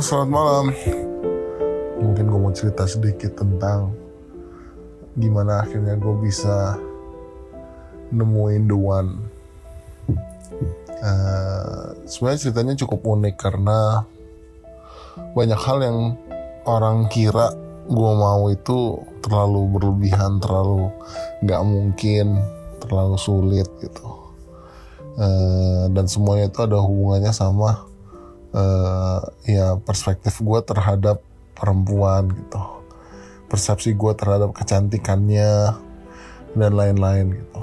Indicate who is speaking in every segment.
Speaker 1: selamat malam. Mungkin gue mau cerita sedikit tentang gimana akhirnya gue bisa nemuin the one. Uh, Sebenarnya ceritanya cukup unik karena banyak hal yang orang kira gue mau itu terlalu berlebihan, terlalu nggak mungkin, terlalu sulit gitu. Uh, dan semuanya itu ada hubungannya sama uh, ya perspektif gue terhadap perempuan gitu. Persepsi gue terhadap kecantikannya dan lain-lain gitu.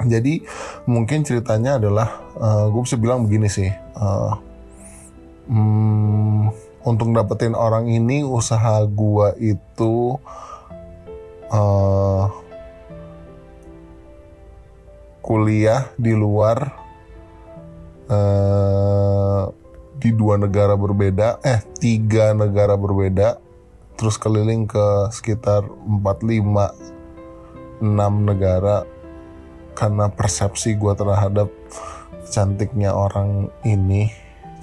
Speaker 1: Jadi mungkin ceritanya adalah uh, gue bisa bilang begini sih uh, hmm, untuk dapetin orang ini usaha gue itu uh, kuliah di luar di dua negara berbeda, eh tiga negara berbeda, terus keliling ke sekitar 4, 5, 6 negara karena persepsi gue terhadap cantiknya orang ini,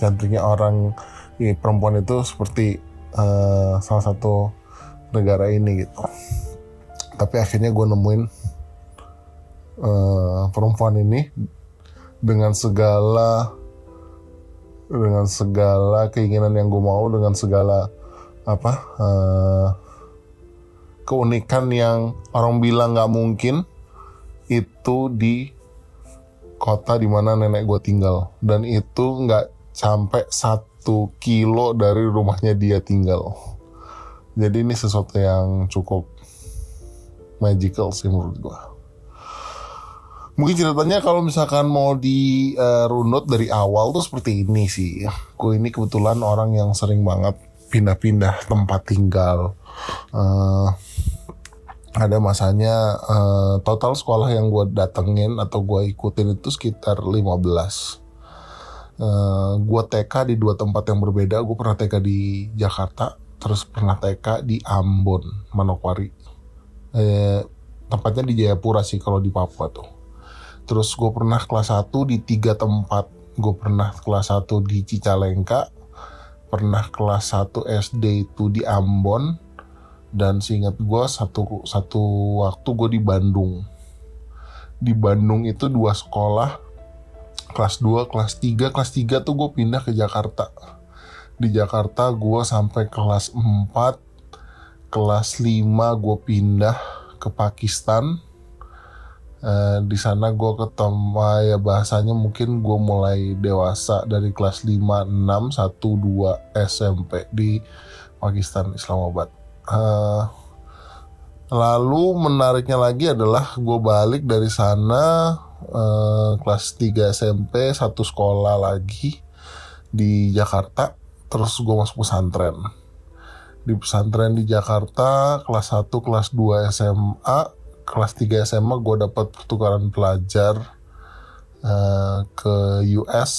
Speaker 1: cantiknya orang ini perempuan itu seperti uh, salah satu negara ini gitu. Tapi akhirnya gue nemuin uh, perempuan ini dengan segala dengan segala keinginan yang gue mau dengan segala apa uh, keunikan yang orang bilang nggak mungkin itu di kota di mana nenek gue tinggal. Dan itu nggak sampai satu kilo dari rumahnya dia tinggal. Jadi ini sesuatu yang cukup magical sih menurut gue Mungkin ceritanya kalau misalkan mau di uh, runut dari awal tuh seperti ini sih. Gue ini kebetulan orang yang sering banget pindah-pindah tempat tinggal. Uh, ada masanya uh, total sekolah yang gue datengin atau gue ikutin itu sekitar 15. Uh, gue TK di dua tempat yang berbeda. Gue pernah TK di Jakarta, terus pernah TK di Ambon, Manokwari. Eh, tempatnya di Jayapura sih kalau di Papua tuh terus gue pernah kelas 1 di tiga tempat. Gue pernah kelas 1 di Cicalengka pernah kelas 1 SD itu di Ambon dan seingat gue satu satu waktu gue di Bandung. Di Bandung itu dua sekolah kelas 2 kelas 3 kelas 3 tuh gue pindah ke Jakarta. Di Jakarta gue sampai kelas 4 kelas 5 gue pindah ke Pakistan Uh, di sana gue ketemu ya bahasanya mungkin gue mulai dewasa dari kelas 5, 6, 1, 2 SMP di Pakistan Islamabad. Uh, lalu menariknya lagi adalah gue balik dari sana uh, kelas 3 SMP satu sekolah lagi di Jakarta terus gue masuk pesantren di pesantren di Jakarta kelas 1 kelas 2 SMA kelas 3 SMA gue dapat pertukaran pelajar uh, ke US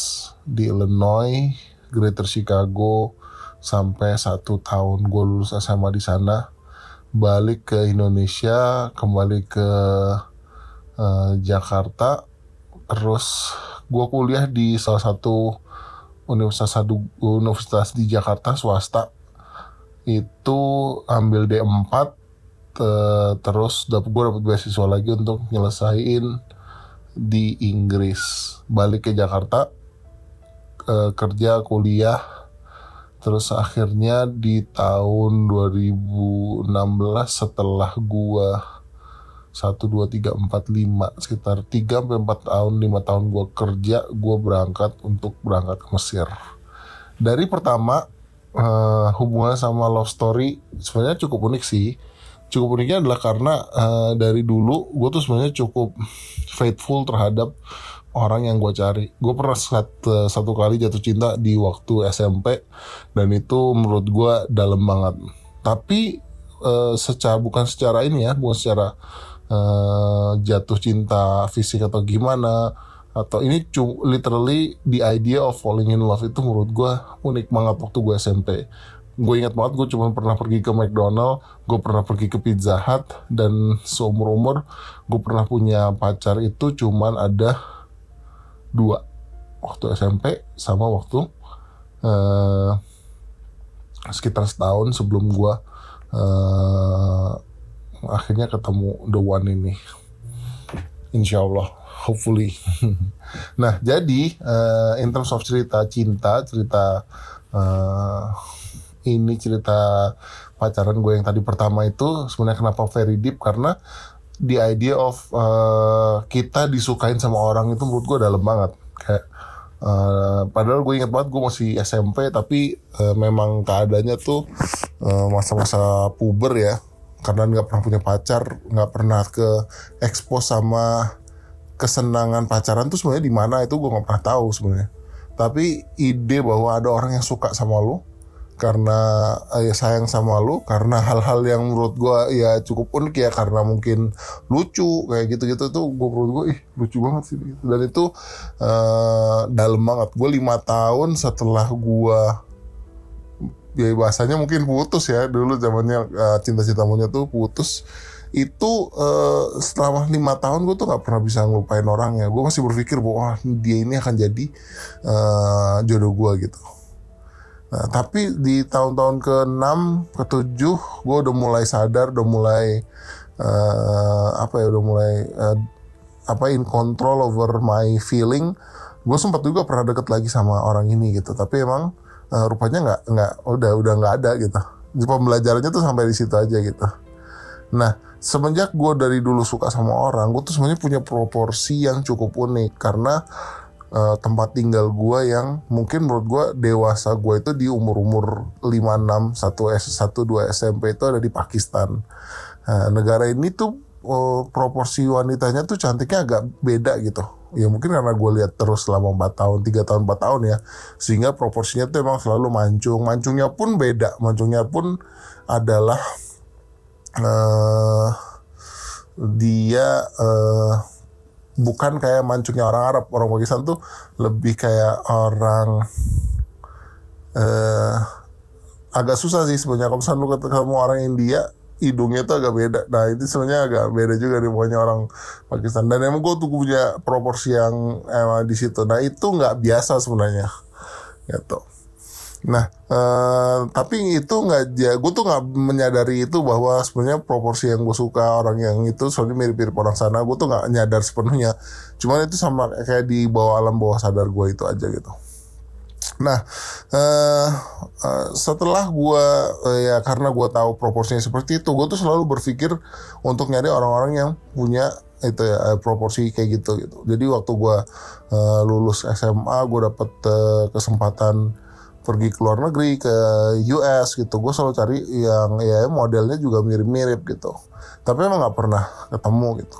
Speaker 1: di Illinois, Greater Chicago sampai satu tahun gue lulus SMA di sana. Balik ke Indonesia kembali ke uh, Jakarta. Terus gue kuliah di salah satu universitas universitas di Jakarta swasta. Itu ambil D4 uh, terus dapet gue dapet beasiswa lagi untuk nyelesain di Inggris. Balik ke Jakarta uh, kerja kuliah. Terus akhirnya di tahun 2016 setelah gua 1 2 3 4 5 sekitar 3 sampai 4 tahun 5 tahun gua kerja gua berangkat untuk berangkat ke Mesir. Dari pertama uh, hubungan sama love story sebenarnya cukup unik sih cukup uniknya adalah karena uh, dari dulu gue tuh sebenarnya cukup faithful terhadap orang yang gue cari. Gue pernah satu, satu kali jatuh cinta di waktu SMP dan itu menurut gue dalam banget. Tapi uh, secara bukan secara ini ya, bukan secara uh, jatuh cinta fisik atau gimana atau ini literally the idea of falling in love itu menurut gue unik banget waktu gue SMP gue ingat banget gue cuma pernah pergi ke McDonald gue pernah pergi ke Pizza Hut dan seumur umur gue pernah punya pacar itu cuman ada dua waktu SMP sama waktu uh, sekitar setahun sebelum gue uh, akhirnya ketemu the one ini. Insya Allah hopefully. Nah jadi uh, in terms of cerita cinta cerita uh, ini cerita pacaran gue yang tadi pertama itu sebenarnya kenapa very deep? Karena the idea of uh, kita disukain sama orang itu menurut gue dalam banget. Kayak uh, padahal gue inget banget gue masih SMP tapi uh, memang keadaannya tuh masa-masa uh, puber ya. Karena nggak pernah punya pacar nggak pernah ke expose sama kesenangan pacaran tuh sebenarnya di mana itu gue nggak pernah tahu sebenarnya. Tapi ide bahwa ada orang yang suka sama lo karena eh, ya sayang sama lu karena hal-hal yang menurut gua ya cukup unik ya karena mungkin lucu kayak gitu-gitu tuh gua menurut gua ih lucu banget sih. Gitu. dan itu uh, dalam banget. Gua lima tahun setelah gua ya bahasanya mungkin putus ya dulu zamannya uh, cinta-cinta monyet tuh putus. Itu uh, setelah lima tahun gue tuh nggak pernah bisa ngelupain orangnya. Gue masih berpikir bahwa dia ini akan jadi uh, jodoh gue gitu Nah, tapi di tahun-tahun ke-6, ke-7 gue udah mulai sadar, udah mulai uh, apa ya, udah mulai uh, apa in control over my feeling. Gue sempat juga pernah deket lagi sama orang ini gitu, tapi emang uh, rupanya nggak nggak udah udah nggak ada gitu. Di pembelajarannya tuh sampai di situ aja gitu. Nah, semenjak gue dari dulu suka sama orang, gue tuh sebenarnya punya proporsi yang cukup unik karena uh, tempat tinggal gue yang mungkin menurut gue dewasa gue itu di umur-umur 5, 6, 1 S, 1, 2 SMP itu ada di Pakistan. Nah, negara ini tuh uh, proporsi wanitanya tuh cantiknya agak beda gitu. Ya mungkin karena gue lihat terus selama 4 tahun, 3 tahun, 4 tahun ya. Sehingga proporsinya tuh emang selalu mancung. Mancungnya pun beda. Mancungnya pun adalah uh, dia uh, bukan kayak mancungnya orang Arab. Orang Pakistan tuh lebih kayak orang uh, agak susah sih sebenarnya. Kalau misalnya lu ketemu orang India hidungnya tuh agak beda. Nah itu sebenarnya agak beda juga nih pokoknya orang Pakistan. Dan emang gue tuh punya proporsi yang emang di situ. Nah itu nggak biasa sebenarnya gitu Nah, uh, tapi itu nggak, ya gue tuh nggak menyadari itu bahwa sebenarnya proporsi yang gue suka orang yang itu soalnya mirip-mirip orang sana, gue tuh nggak nyadar sepenuhnya. Cuman itu sama kayak di bawah alam bawah sadar gue itu aja gitu. Nah, uh, uh, setelah gue uh, ya karena gue tahu proporsinya seperti itu, gue tuh selalu berpikir untuk nyari orang-orang yang punya itu ya proporsi kayak gitu gitu. Jadi waktu gue uh, lulus SMA, gue dapet uh, kesempatan pergi ke luar negeri ke US gitu. Gue selalu cari yang ya modelnya juga mirip-mirip gitu. Tapi emang nggak pernah ketemu gitu.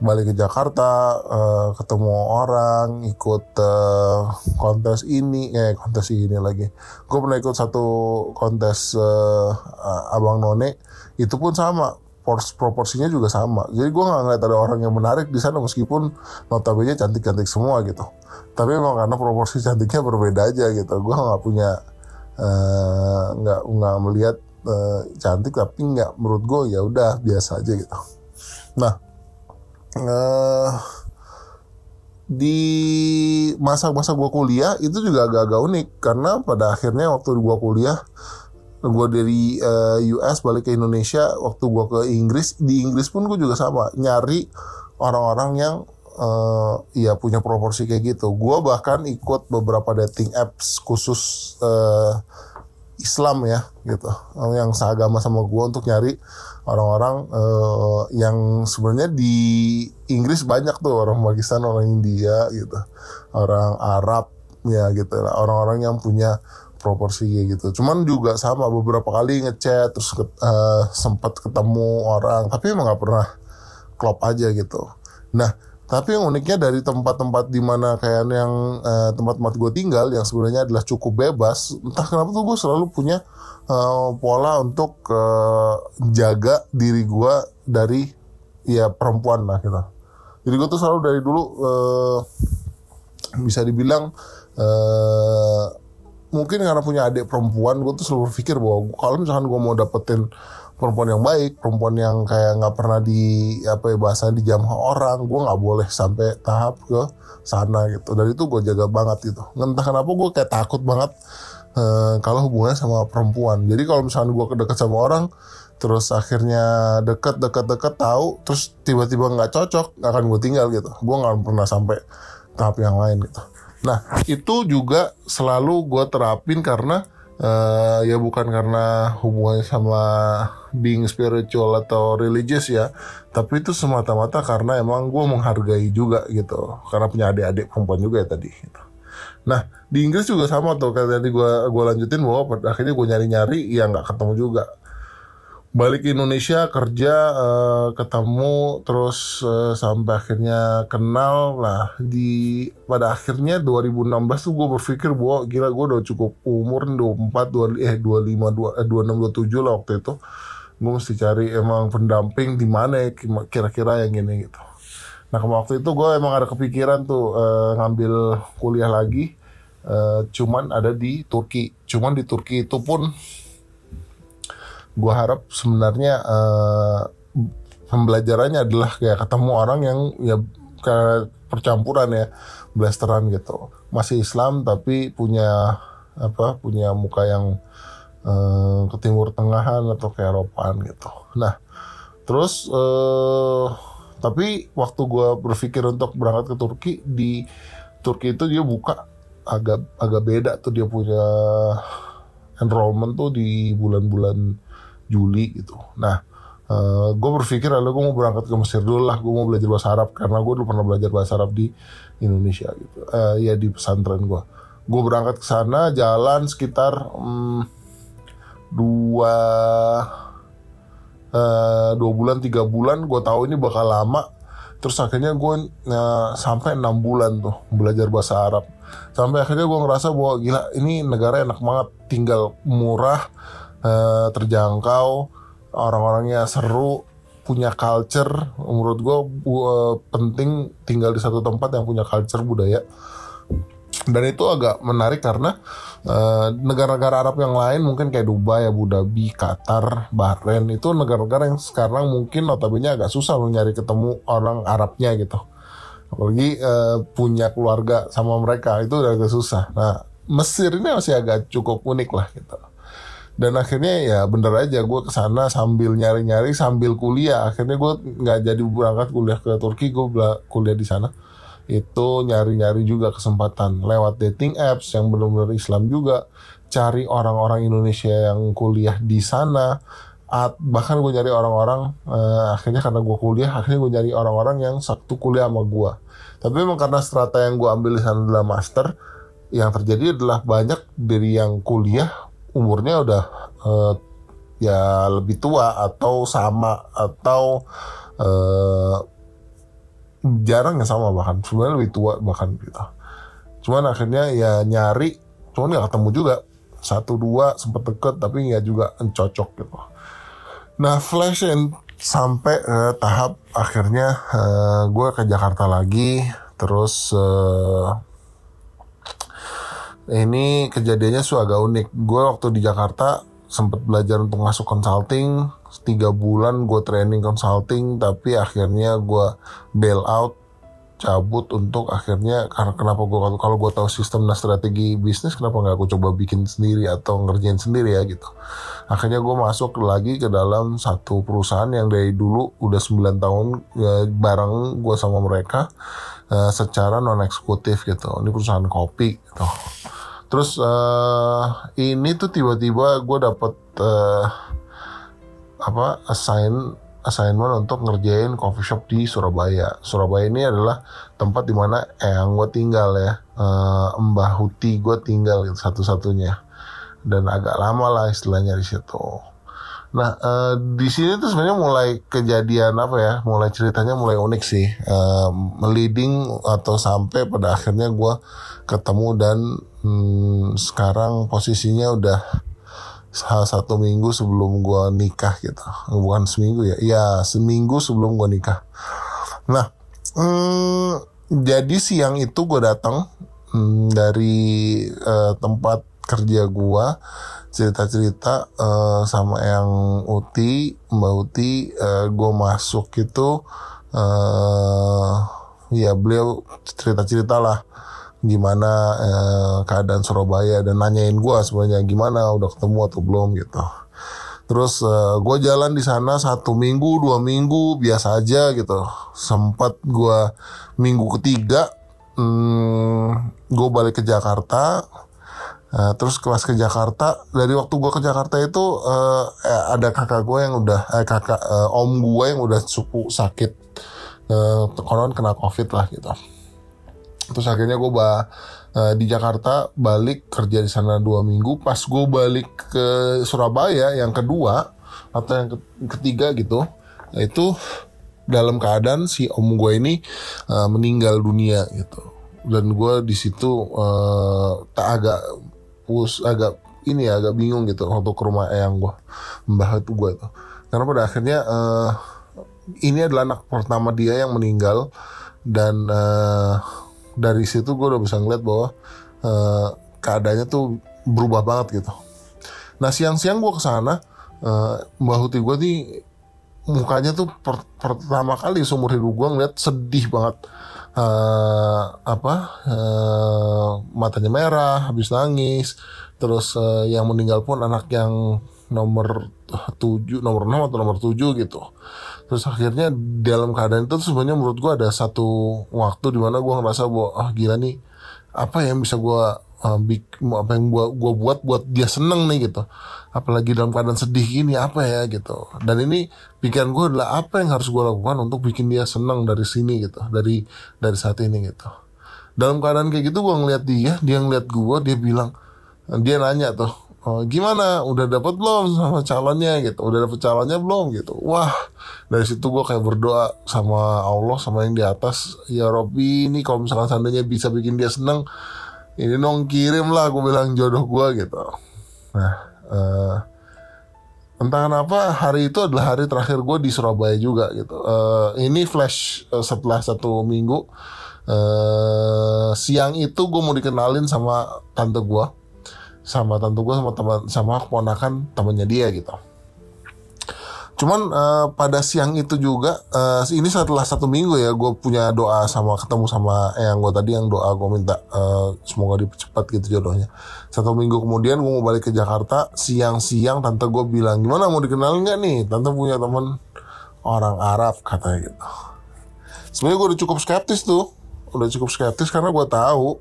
Speaker 1: Balik ke Jakarta uh, ketemu orang ikut uh, kontes ini eh kontes ini lagi. Gue pernah ikut satu kontes uh, abang none. Itu pun sama proporsinya juga sama. Jadi gue nggak ngeliat ada orang yang menarik di sana meskipun notabene cantik-cantik semua gitu. Tapi emang karena proporsi cantiknya berbeda aja gitu. Gue nggak punya eh, nggak uh, nggak melihat uh, cantik tapi nggak menurut gue ya udah biasa aja gitu. Nah uh, di masa-masa gue kuliah itu juga agak-agak unik. Karena pada akhirnya waktu gue kuliah gue dari uh, US balik ke Indonesia waktu gue ke Inggris di Inggris pun gue juga sama nyari orang-orang yang uh, ya punya proporsi kayak gitu. Gue bahkan ikut beberapa dating apps khusus uh, Islam ya gitu, yang seagama sama gue untuk nyari orang-orang uh, yang sebenarnya di Inggris banyak tuh orang Pakistan, orang India gitu, orang Arab ya gitu lah, orang-orang yang punya proporsi gitu. Cuman juga sama beberapa kali ngechat terus uh, sempat ketemu orang, tapi emang nggak pernah klop aja gitu. Nah tapi yang uniknya dari tempat-tempat di mana kayak yang uh, tempat-tempat gue tinggal yang sebenarnya adalah cukup bebas, entah kenapa tuh gue selalu punya uh, pola untuk uh, jaga diri gue dari ya perempuan lah gitu. Jadi gue tuh selalu dari dulu uh, bisa dibilang mungkin karena punya adik perempuan gue tuh selalu berpikir bahwa kalau misalkan gue mau dapetin perempuan yang baik, perempuan yang kayak nggak pernah di apa ya bahasa di jam orang, gue nggak boleh sampai tahap ke sana gitu. Dan itu gue jaga banget gitu. Entah kenapa gue kayak takut banget uh, kalau hubungannya sama perempuan jadi kalau misalnya gue deket sama orang terus akhirnya deket deket deket tahu terus tiba-tiba nggak cocok nggak akan gue tinggal gitu gue nggak pernah sampai tahap yang lain gitu nah itu juga selalu gue terapin karena uh, ya bukan karena hubungannya sama being spiritual atau religious ya tapi itu semata-mata karena emang gue menghargai juga gitu karena punya adik-adik perempuan juga ya tadi gitu. nah di Inggris juga sama tuh kayak tadi gue gue lanjutin bahwa akhirnya gue nyari-nyari ya nggak ketemu juga balik Indonesia kerja uh, ketemu terus uh, sampai akhirnya kenal lah. Di pada akhirnya 2016 tuh gue berpikir bahwa gila gue udah cukup umur 24 2 eh 25 2 eh, 26 27 lah waktu itu. Gue mesti cari emang pendamping di mana ya, kira-kira yang ini gitu. Nah waktu itu gue emang ada kepikiran tuh uh, ngambil kuliah lagi uh, cuman ada di Turki. Cuman di Turki itu pun gue harap sebenarnya uh, pembelajarannya adalah kayak ketemu orang yang ya kayak percampuran ya blasteran gitu. Masih Islam tapi punya apa punya muka yang uh, ke timur tengahan atau ke Eropaan gitu. Nah terus uh, tapi waktu gue berpikir untuk berangkat ke Turki di Turki itu dia buka agak agak beda tuh dia punya enrollment tuh di bulan-bulan Juli gitu. Nah, uh, eh, gue berpikir lalu gue mau berangkat ke Mesir dulu lah, gue mau belajar bahasa Arab karena gue dulu pernah belajar bahasa Arab di Indonesia gitu. Uh, ya di pesantren gue. Gue berangkat ke sana, jalan sekitar um, dua uh, dua bulan tiga bulan. Gue tahu ini bakal lama. Terus akhirnya gue uh, sampai enam bulan tuh belajar bahasa Arab. Sampai akhirnya gue ngerasa bahwa gila ini negara enak banget, tinggal murah uh, terjangkau orang-orangnya seru punya culture. Menurut gue uh, penting tinggal di satu tempat yang punya culture budaya. Dan itu agak menarik karena eh, negara-negara Arab yang lain mungkin kayak Dubai, Abu Dhabi, Qatar, Bahrain itu negara-negara yang sekarang mungkin notabene agak susah lo nyari ketemu orang Arabnya gitu. Apalagi uh, punya keluarga sama mereka itu udah agak susah. Nah Mesir ini masih agak cukup unik lah gitu dan akhirnya ya bener aja gue ke sana sambil nyari-nyari sambil kuliah. Akhirnya gue nggak jadi berangkat kuliah ke Turki gue kuliah di sana. Itu nyari-nyari juga kesempatan lewat dating apps yang benar-benar Islam juga. Cari orang-orang Indonesia yang kuliah di sana. At, bahkan gue nyari orang-orang uh, akhirnya karena gue kuliah akhirnya gue nyari orang-orang yang satu kuliah sama gue tapi memang karena strata yang gue ambil di sana adalah master yang terjadi adalah banyak dari yang kuliah umurnya udah uh, ya lebih tua atau sama atau uh, jarang ya sama bahkan. Sebenarnya lebih tua bahkan gitu. Cuman akhirnya ya nyari cuman nggak ketemu juga. Satu dua sempat deket tapi nggak juga cocok gitu. Nah flash and sampai uh, tahap akhirnya uh, gue ke Jakarta lagi. Terus uh, ini kejadiannya agak unik. Gue waktu di Jakarta sempat belajar untuk masuk consulting. Tiga bulan gue training consulting, tapi akhirnya gue bail out cabut untuk akhirnya karena kenapa gue kalau gue tahu sistem dan strategi bisnis kenapa nggak aku coba bikin sendiri atau ngerjain sendiri ya gitu akhirnya gue masuk lagi ke dalam satu perusahaan yang dari dulu udah 9 tahun ya, bareng gue sama mereka uh, secara non eksekutif gitu ini perusahaan kopi gitu terus uh, ini tuh tiba-tiba gue dapet uh, apa assign assignment untuk ngerjain coffee shop di Surabaya. Surabaya ini adalah tempat di mana yang gue tinggal ya, uh, Mbah Huti gue tinggal satu-satunya dan agak lama lah istilahnya di situ. Nah uh, di sini tuh sebenarnya mulai kejadian apa ya, mulai ceritanya mulai unik sih, uh, leading atau sampai pada akhirnya gue ketemu dan hmm, sekarang posisinya udah salah satu minggu sebelum gue nikah gitu. Bukan seminggu ya? Ya seminggu sebelum gue nikah. Nah hmm, jadi siang itu gue datang hmm, dari uh, tempat kerja gue cerita-cerita uh, sama yang Uti Mbak Uti uh, gue masuk itu uh, ya beliau cerita-cerita lah gimana eh, keadaan Surabaya dan nanyain gue sebenarnya gimana udah ketemu atau belum gitu. Terus uh, gue jalan di sana satu minggu dua minggu biasa aja gitu. Sempat gue minggu ketiga hmm, gue balik ke Jakarta Uh, terus kelas ke Jakarta dari waktu gue ke Jakarta itu uh, ada kakak gue yang udah eh, kakak uh, om gue yang udah suku sakit. Uh, konon kena covid lah gitu. Terus akhirnya gue bah uh, di Jakarta balik kerja di sana dua minggu. Pas gue balik ke Surabaya yang kedua atau yang ketiga gitu itu dalam keadaan si om gue ini uh, meninggal dunia gitu. Dan gue di situ uh, tak agak pus agak ini ya agak bingung gitu waktu ke rumah eyang gue mbah itu gue tuh. Karena pada akhirnya uh, ini adalah anak pertama dia yang meninggal dan uh, dari situ gue udah bisa ngeliat bahwa uh, keadaannya tuh berubah banget gitu. Nah siang-siang gue ke sana uh, mbah huti gue nih mukanya tuh per pertama kali seumur hidup gue ngeliat sedih banget uh, apa uh, matanya merah habis nangis. Terus uh, yang meninggal pun anak yang nomor tujuh nomor enam atau nomor tujuh gitu. Terus akhirnya dalam keadaan itu sebenarnya menurut gue ada satu waktu di mana gue ngerasa bahwa ah gila nih apa yang bisa gue uh, apa yang gua gua buat buat dia seneng nih gitu apalagi dalam keadaan sedih gini apa ya gitu. Dan ini pikiran gue adalah apa yang harus gue lakukan untuk bikin dia seneng dari sini gitu. Dari dari saat ini gitu. Dalam keadaan kayak gitu gue ngeliat dia dia ngeliat gue dia bilang dia nanya tuh oh, gimana? Udah dapat belum sama calonnya? Gitu. Udah dapet calonnya belum? Gitu. Wah dari situ gue kayak berdoa sama Allah sama yang di atas ya Robby ini kalau misalkan seandainya bisa bikin dia seneng ini dong kirim lah gue bilang jodoh gue gitu. Nah uh, entah kenapa hari itu adalah hari terakhir gue di Surabaya juga gitu. Uh, ini flash uh, setelah satu minggu uh, siang itu gue mau dikenalin sama tante gue, sama tante gue sama teman sama keponakan temannya dia gitu. Cuman uh, pada siang itu juga uh, ini setelah satu minggu ya gue punya doa sama ketemu sama yang gue tadi yang doa gue minta uh, semoga dipercepat gitu jodohnya. Satu minggu kemudian gue mau balik ke Jakarta siang-siang tante gue bilang gimana mau dikenal nggak nih tante punya teman orang Arab katanya gitu. Sebenarnya gue udah cukup skeptis tuh udah cukup skeptis karena gue tahu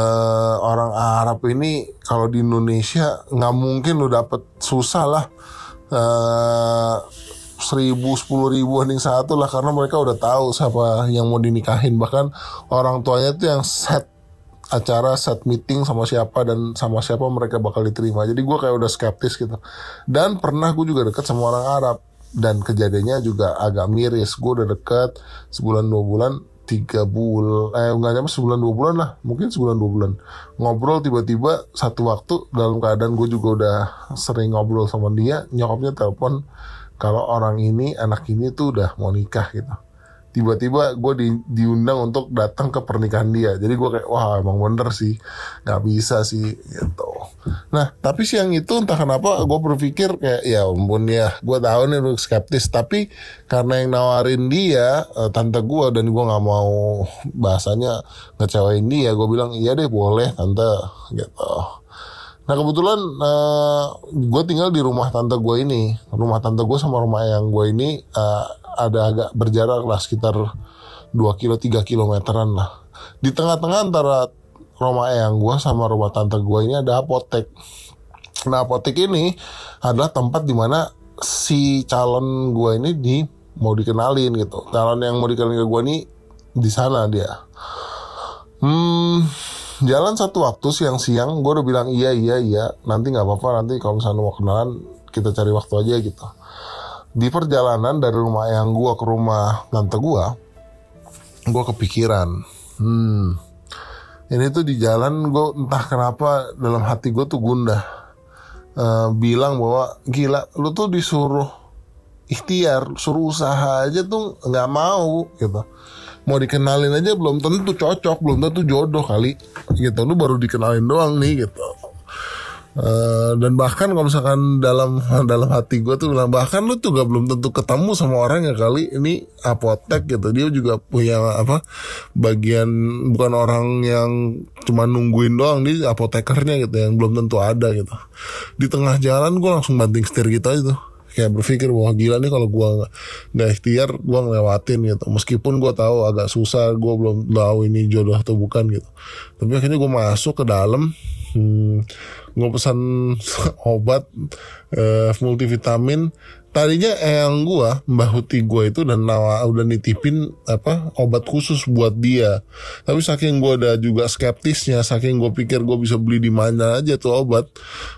Speaker 1: uh, orang Arab ini kalau di Indonesia nggak mungkin lo dapet susah lah Eh, seribu sepuluh ribu yang satu lah karena mereka udah tahu siapa yang mau dinikahin. Bahkan orang tuanya tuh yang set acara set meeting sama siapa dan sama siapa mereka bakal diterima. Jadi gue kayak udah skeptis gitu. Dan pernah gue juga deket sama orang Arab. Dan kejadiannya juga agak miris. Gue udah deket sebulan dua bulan tiga bulan eh nggak nyampe sebulan dua bulan lah. Mungkin sebulan dua bulan. Ngobrol tiba-tiba satu waktu dalam keadaan gue juga udah sering ngobrol sama dia nyokapnya telepon kalau orang ini anak ini tuh udah mau nikah gitu tiba-tiba gue di, diundang untuk datang ke pernikahan dia. Jadi gue kayak wah emang bener sih. Nggak bisa sih gitu. Nah tapi siang itu entah kenapa gue berpikir kayak ya ampun ya gue tahu nih lu skeptis. Tapi karena yang nawarin dia uh, tante gue dan gue nggak mau bahasanya ngecewain dia gue bilang iya deh boleh tante gitu Nah kebetulan uh, eh, gue tinggal di rumah tante gue ini, rumah tante gue sama rumah yang gue ini uh, ada agak berjarak lah sekitar 2 kilo 3 kilometeran lah. Di tengah-tengah antara rumah yang gue sama rumah tante gue ini ada apotek. Nah apotek ini adalah tempat di mana si calon gue ini di mau dikenalin gitu. Calon yang mau dikenalin ke gue ini di sana dia. Hmm, jalan satu waktu siang-siang gue udah bilang iya iya iya nanti nggak apa-apa nanti kalau misalnya mau kenalan kita cari waktu aja gitu. Di perjalanan dari rumah yang gue ke rumah tante gue gue kepikiran hmm ini tuh di jalan gue entah kenapa dalam hati gue tuh gundah uh, bilang bahwa gila lu tuh disuruh ikhtiar suruh usaha aja tuh nggak mau gitu mau dikenalin aja belum tentu cocok belum tentu jodoh kali. Gitu lu baru dikenalin doang nih gitu. Uh, dan bahkan kalau misalkan dalam dalam hati gue tuh bilang bahkan lu tuh gak belum tentu ketemu sama orang yang kali. Ini apotek gitu dia juga punya apa bagian bukan orang yang cuma nungguin doang dia apotekernya gitu yang belum tentu ada gitu. Di tengah jalan gue langsung banting setir gitu aja tuh kayak berpikir wah gila nih kalau gue nggak ikhtiar gue ngelewatin gitu. Meskipun gue tahu agak susah gue belum tahu ini jodoh atau bukan gitu. Tapi akhirnya gue masuk ke dalam hmm, gue pesan obat uh, multivitamin tadinya yang gue mbah huti gue itu dan nawa udah nitipin apa obat khusus buat dia. Tapi saking gue udah juga skeptisnya saking gue pikir gue bisa beli di mana aja tuh obat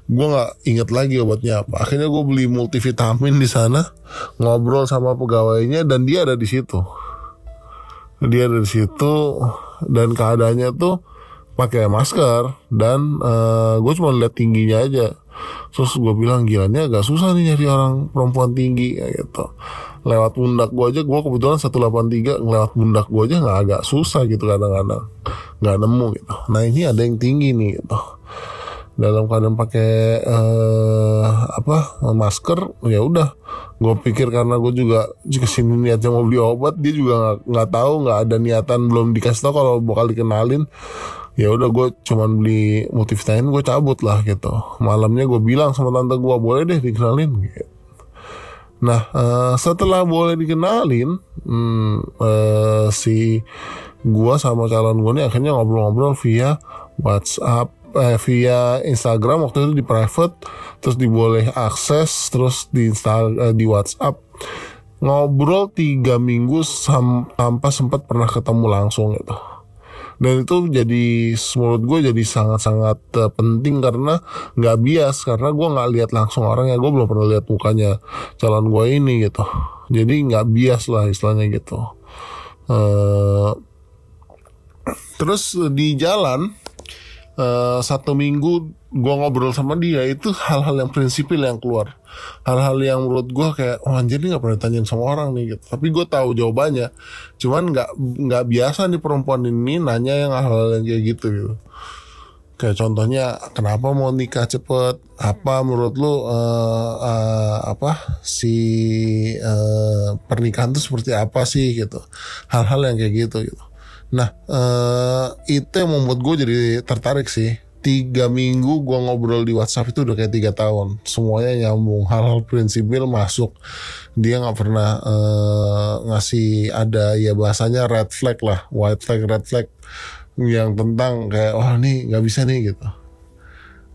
Speaker 1: gue nggak inget lagi obatnya apa. Akhirnya gue beli multivitamin di sana ngobrol sama pegawainya dan dia ada di situ. Dia ada di situ dan keadaannya tuh pakai masker dan uh, gue cuma lihat tingginya aja terus gue bilang gila ini agak susah nih nyari orang perempuan tinggi kayak gitu. Lewat pundak gue aja gue kebetulan 183 lewat pundak gue aja nggak agak susah gitu kadang-kadang. Nggak nemu gitu. Nah ini ada yang tinggi nih gitu. Dalam keadaan pakai uh, apa masker ya udah. Gue pikir karena gue juga ke sini niatnya mau beli obat dia juga nggak tahu nggak ada niatan belum dikasih tau kalau bakal dikenalin ya udah gue cuman beli multivitamin gue cabut lah gitu. Malamnya gue bilang sama tante gue boleh deh dikenalin gitu. nah uh, setelah boleh dikenalin hmm, uh, si gue sama calon gue ini akhirnya ngobrol-ngobrol via WhatsApp eh, via Instagram waktu itu di private terus diboleh akses terus di Insta, eh, di WhatsApp. Ngobrol tiga minggu sam tanpa sempat pernah ketemu langsung gitu dan itu jadi menurut gue jadi sangat-sangat uh, penting karena nggak bias karena gue nggak lihat langsung orang ya gue belum pernah lihat mukanya calon gue ini gitu. Jadi nggak bias lah istilahnya gitu. Uh, terus di jalan uh, satu minggu gue ngobrol sama dia itu hal-hal yang prinsipil yang keluar. Hal-hal yang menurut gue kayak oh anjir ini gak pernah ditanyain sama orang nih gitu. Tapi gue tahu jawabannya. Cuman nggak nggak biasa nih perempuan ini nanya yang hal-hal yang kayak gitu gitu. Kayak contohnya kenapa mau nikah cepet? Apa menurut lu uh, uh, apa si uh, pernikahan itu seperti apa sih? gitu. Hal-hal yang kayak gitu gitu nah uh, itu yang membuat gue jadi tertarik sih. Tiga minggu gue ngobrol di WhatsApp itu udah kayak tiga tahun. Semuanya nyambung. Hal-hal prinsipil masuk. Dia nggak pernah uh, ngasih ada ya bahasanya red flag lah. White flag red flag. Yang tentang kayak wah oh, nih nggak bisa nih gitu.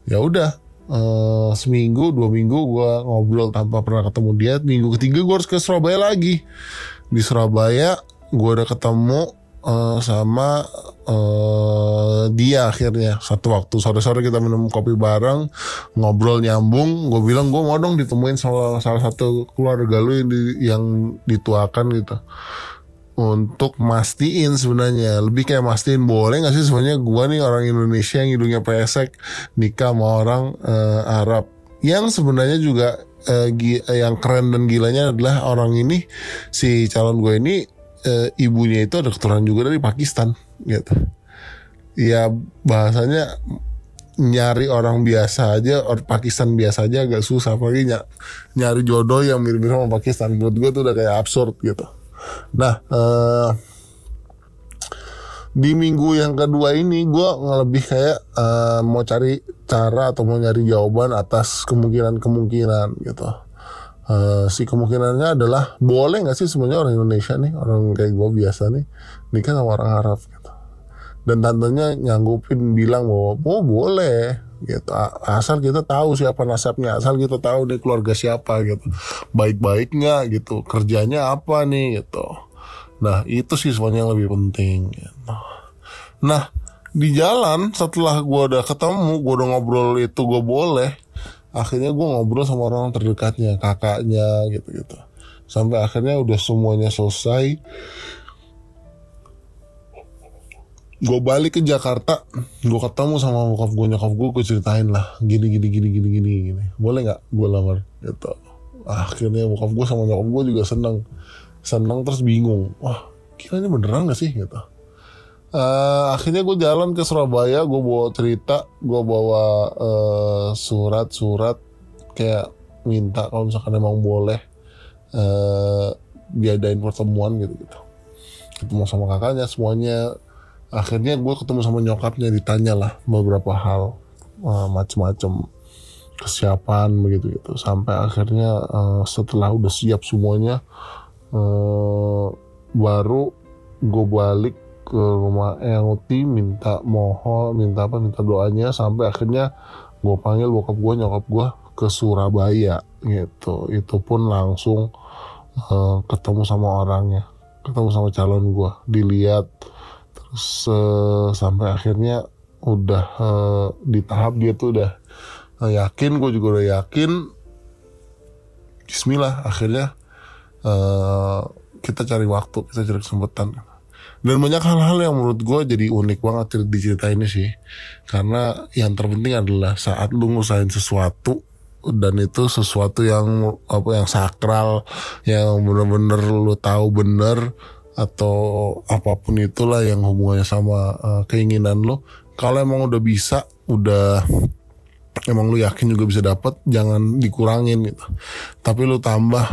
Speaker 1: Ya udah uh, seminggu dua minggu gue ngobrol tanpa pernah ketemu dia. Minggu ketiga gue harus ke Surabaya lagi. Di Surabaya gue udah ketemu uh, sama uh, dia akhirnya. Satu waktu sore-sore kita minum kopi bareng ngobrol nyambung. Gue bilang gue mau dong ditemuin sama salah satu keluarga lu yang, di, yang dituakan gitu. Untuk mastiin sebenarnya. Lebih kayak mastiin boleh gak sih sebenarnya gue nih orang Indonesia yang hidungnya pesek nikah sama orang uh, Arab? Yang sebenarnya juga uh, yang keren dan gilanya adalah orang ini si calon gue ini e, ibunya itu ada keturunan juga dari Pakistan gitu. Ya bahasanya nyari orang biasa aja orang Pakistan biasa aja agak susah ny nyari jodoh yang mirip-mirip sama Pakistan. Menurut gue tuh udah kayak absurd gitu. Nah uh, di minggu yang kedua ini gue lebih kayak uh, mau cari cara atau mau nyari jawaban atas kemungkinan-kemungkinan gitu Uh, si kemungkinannya adalah boleh nggak sih sebenarnya orang Indonesia nih orang kayak gue biasa nih nikah sama orang Arab gitu. Dan tantenya nyanggupin bilang bahwa oh boleh gitu. Asal kita tahu siapa nasabnya asal kita tahu nih keluarga siapa gitu. Baik-baik nggak gitu. Kerjanya apa nih gitu. Nah itu sih sebenarnya yang lebih penting gitu. nah di jalan setelah gue udah ketemu gue udah ngobrol itu gue boleh akhirnya gue ngobrol sama orang terdekatnya kakaknya gitu gitu sampai akhirnya udah semuanya selesai. Gue balik ke Jakarta gue ketemu sama bokap gue nyokap gue gue ceritain lah gini gini gini gini gini gini. Boleh nggak gue lamar? Gitu. Akhirnya bokap gue sama nyokap gue juga seneng. Seneng terus bingung. Wah kira ini beneran gak sih? Gitu Uh, akhirnya gue jalan ke Surabaya, gue bawa cerita, gue bawa surat-surat uh, kayak minta kalau misalkan emang boleh uh, diadain pertemuan gitu gitu. Ketemu sama kakaknya semuanya. Akhirnya gue ketemu sama nyokapnya ditanya lah beberapa hal uh, macem-macem kesiapan begitu gitu sampai akhirnya uh, setelah udah siap semuanya uh, baru gue balik ke rumah Elti minta mohon minta apa minta doanya sampai akhirnya gue panggil bokap gue nyokap gue ke Surabaya gitu. Itu pun langsung uh, ketemu sama orangnya ketemu sama calon gue dilihat. Terus uh, sampai akhirnya udah uh, di tahap dia tuh udah uh, yakin gue juga udah yakin Bismillah akhirnya uh, kita cari waktu kita cari kesempatan dan banyak hal-hal yang menurut gue jadi unik banget di cerita ini sih. Karena yang terpenting adalah saat lu ngusahain sesuatu dan itu sesuatu yang apa yang sakral yang bener-bener lu tahu bener atau apa pun itulah yang hubungannya sama uh, keinginan lo kalau emang udah bisa udah emang lu yakin juga bisa dapat jangan dikurangin gitu. Tapi lu tambah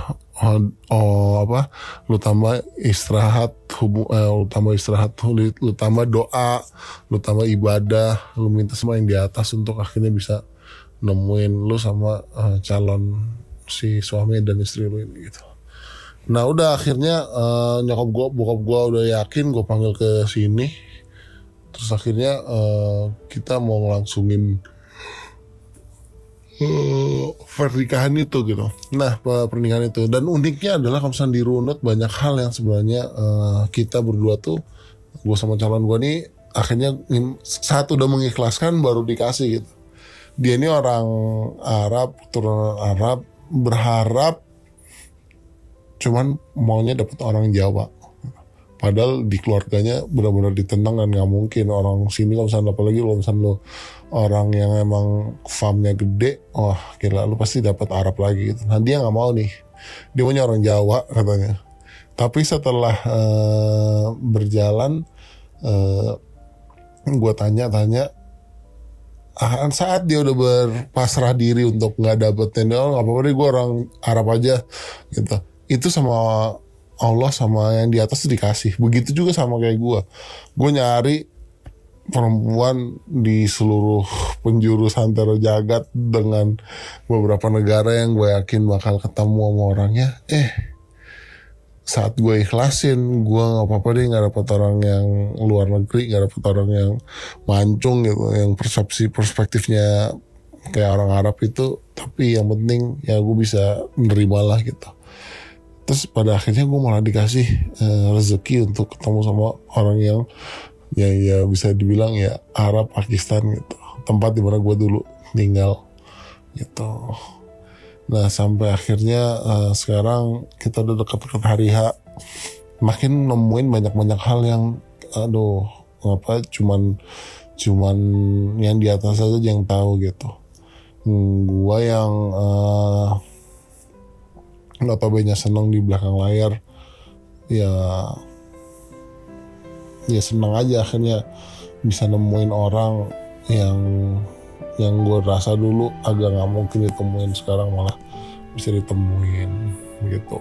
Speaker 1: oh, apa lu tambah istirahat hubu, eh, lu tambah istirahat lu, lu tambah doa lu tambah ibadah lu minta semua yang di atas untuk akhirnya bisa nemuin lu sama uh, calon si suami dan istri lu ini gitu. Nah udah akhirnya uh, nyokap gua bokap gua udah yakin gua panggil ke sini. Terus akhirnya uh, kita mau ngelangsungin uh, pernikahan itu gitu. Nah pernikahan itu dan uniknya adalah kalau misalnya dirunut banyak hal yang sebenarnya uh, kita berdua tuh gue sama calon gue nih akhirnya saat udah mengikhlaskan baru dikasih gitu. Dia ini orang Arab turunan Arab berharap cuman maunya dapat orang Jawa padahal di keluarganya benar-benar ditentang dan nggak mungkin orang sini kalau misalnya apalagi kalau misalnya lo orang yang emang farmnya gede wah kira lu pasti dapat Arab lagi gitu nah dia nggak mau nih dia punya orang Jawa katanya tapi setelah uh, berjalan uh, eh, gue tanya-tanya ah, saat dia udah berpasrah diri untuk nggak dapetin oh nggak apa-apa deh gue orang Arab aja gitu itu sama Allah sama yang di atas dikasih. Begitu juga sama kayak gue. Gue nyari perempuan di seluruh penjuru santero jagat dengan beberapa negara yang gue yakin bakal ketemu sama orangnya. Eh, saat gue ikhlasin, gue nggak apa-apa deh nggak dapet orang yang luar negeri, nggak dapet orang yang mancung gitu, yang persepsi perspektifnya kayak orang Arab itu. Tapi yang penting ya gue bisa menerima lah gitu terus pada akhirnya gue malah dikasih uh, rezeki untuk ketemu sama orang yang yang ya bisa dibilang ya Arab Pakistan gitu. Tempat di mana gue dulu tinggal gitu. Nah sampai akhirnya uh, sekarang kita udah dekat-dekat hari H. Makin nemuin banyak-banyak hal yang aduh apa cuman cuman yang di atas aja yang tahu gitu. Hmm, gue yang uh, notabene seneng di belakang layar ya ya seneng aja akhirnya bisa nemuin orang yang yang gue rasa dulu agak nggak mungkin ditemuin sekarang malah bisa ditemuin gitu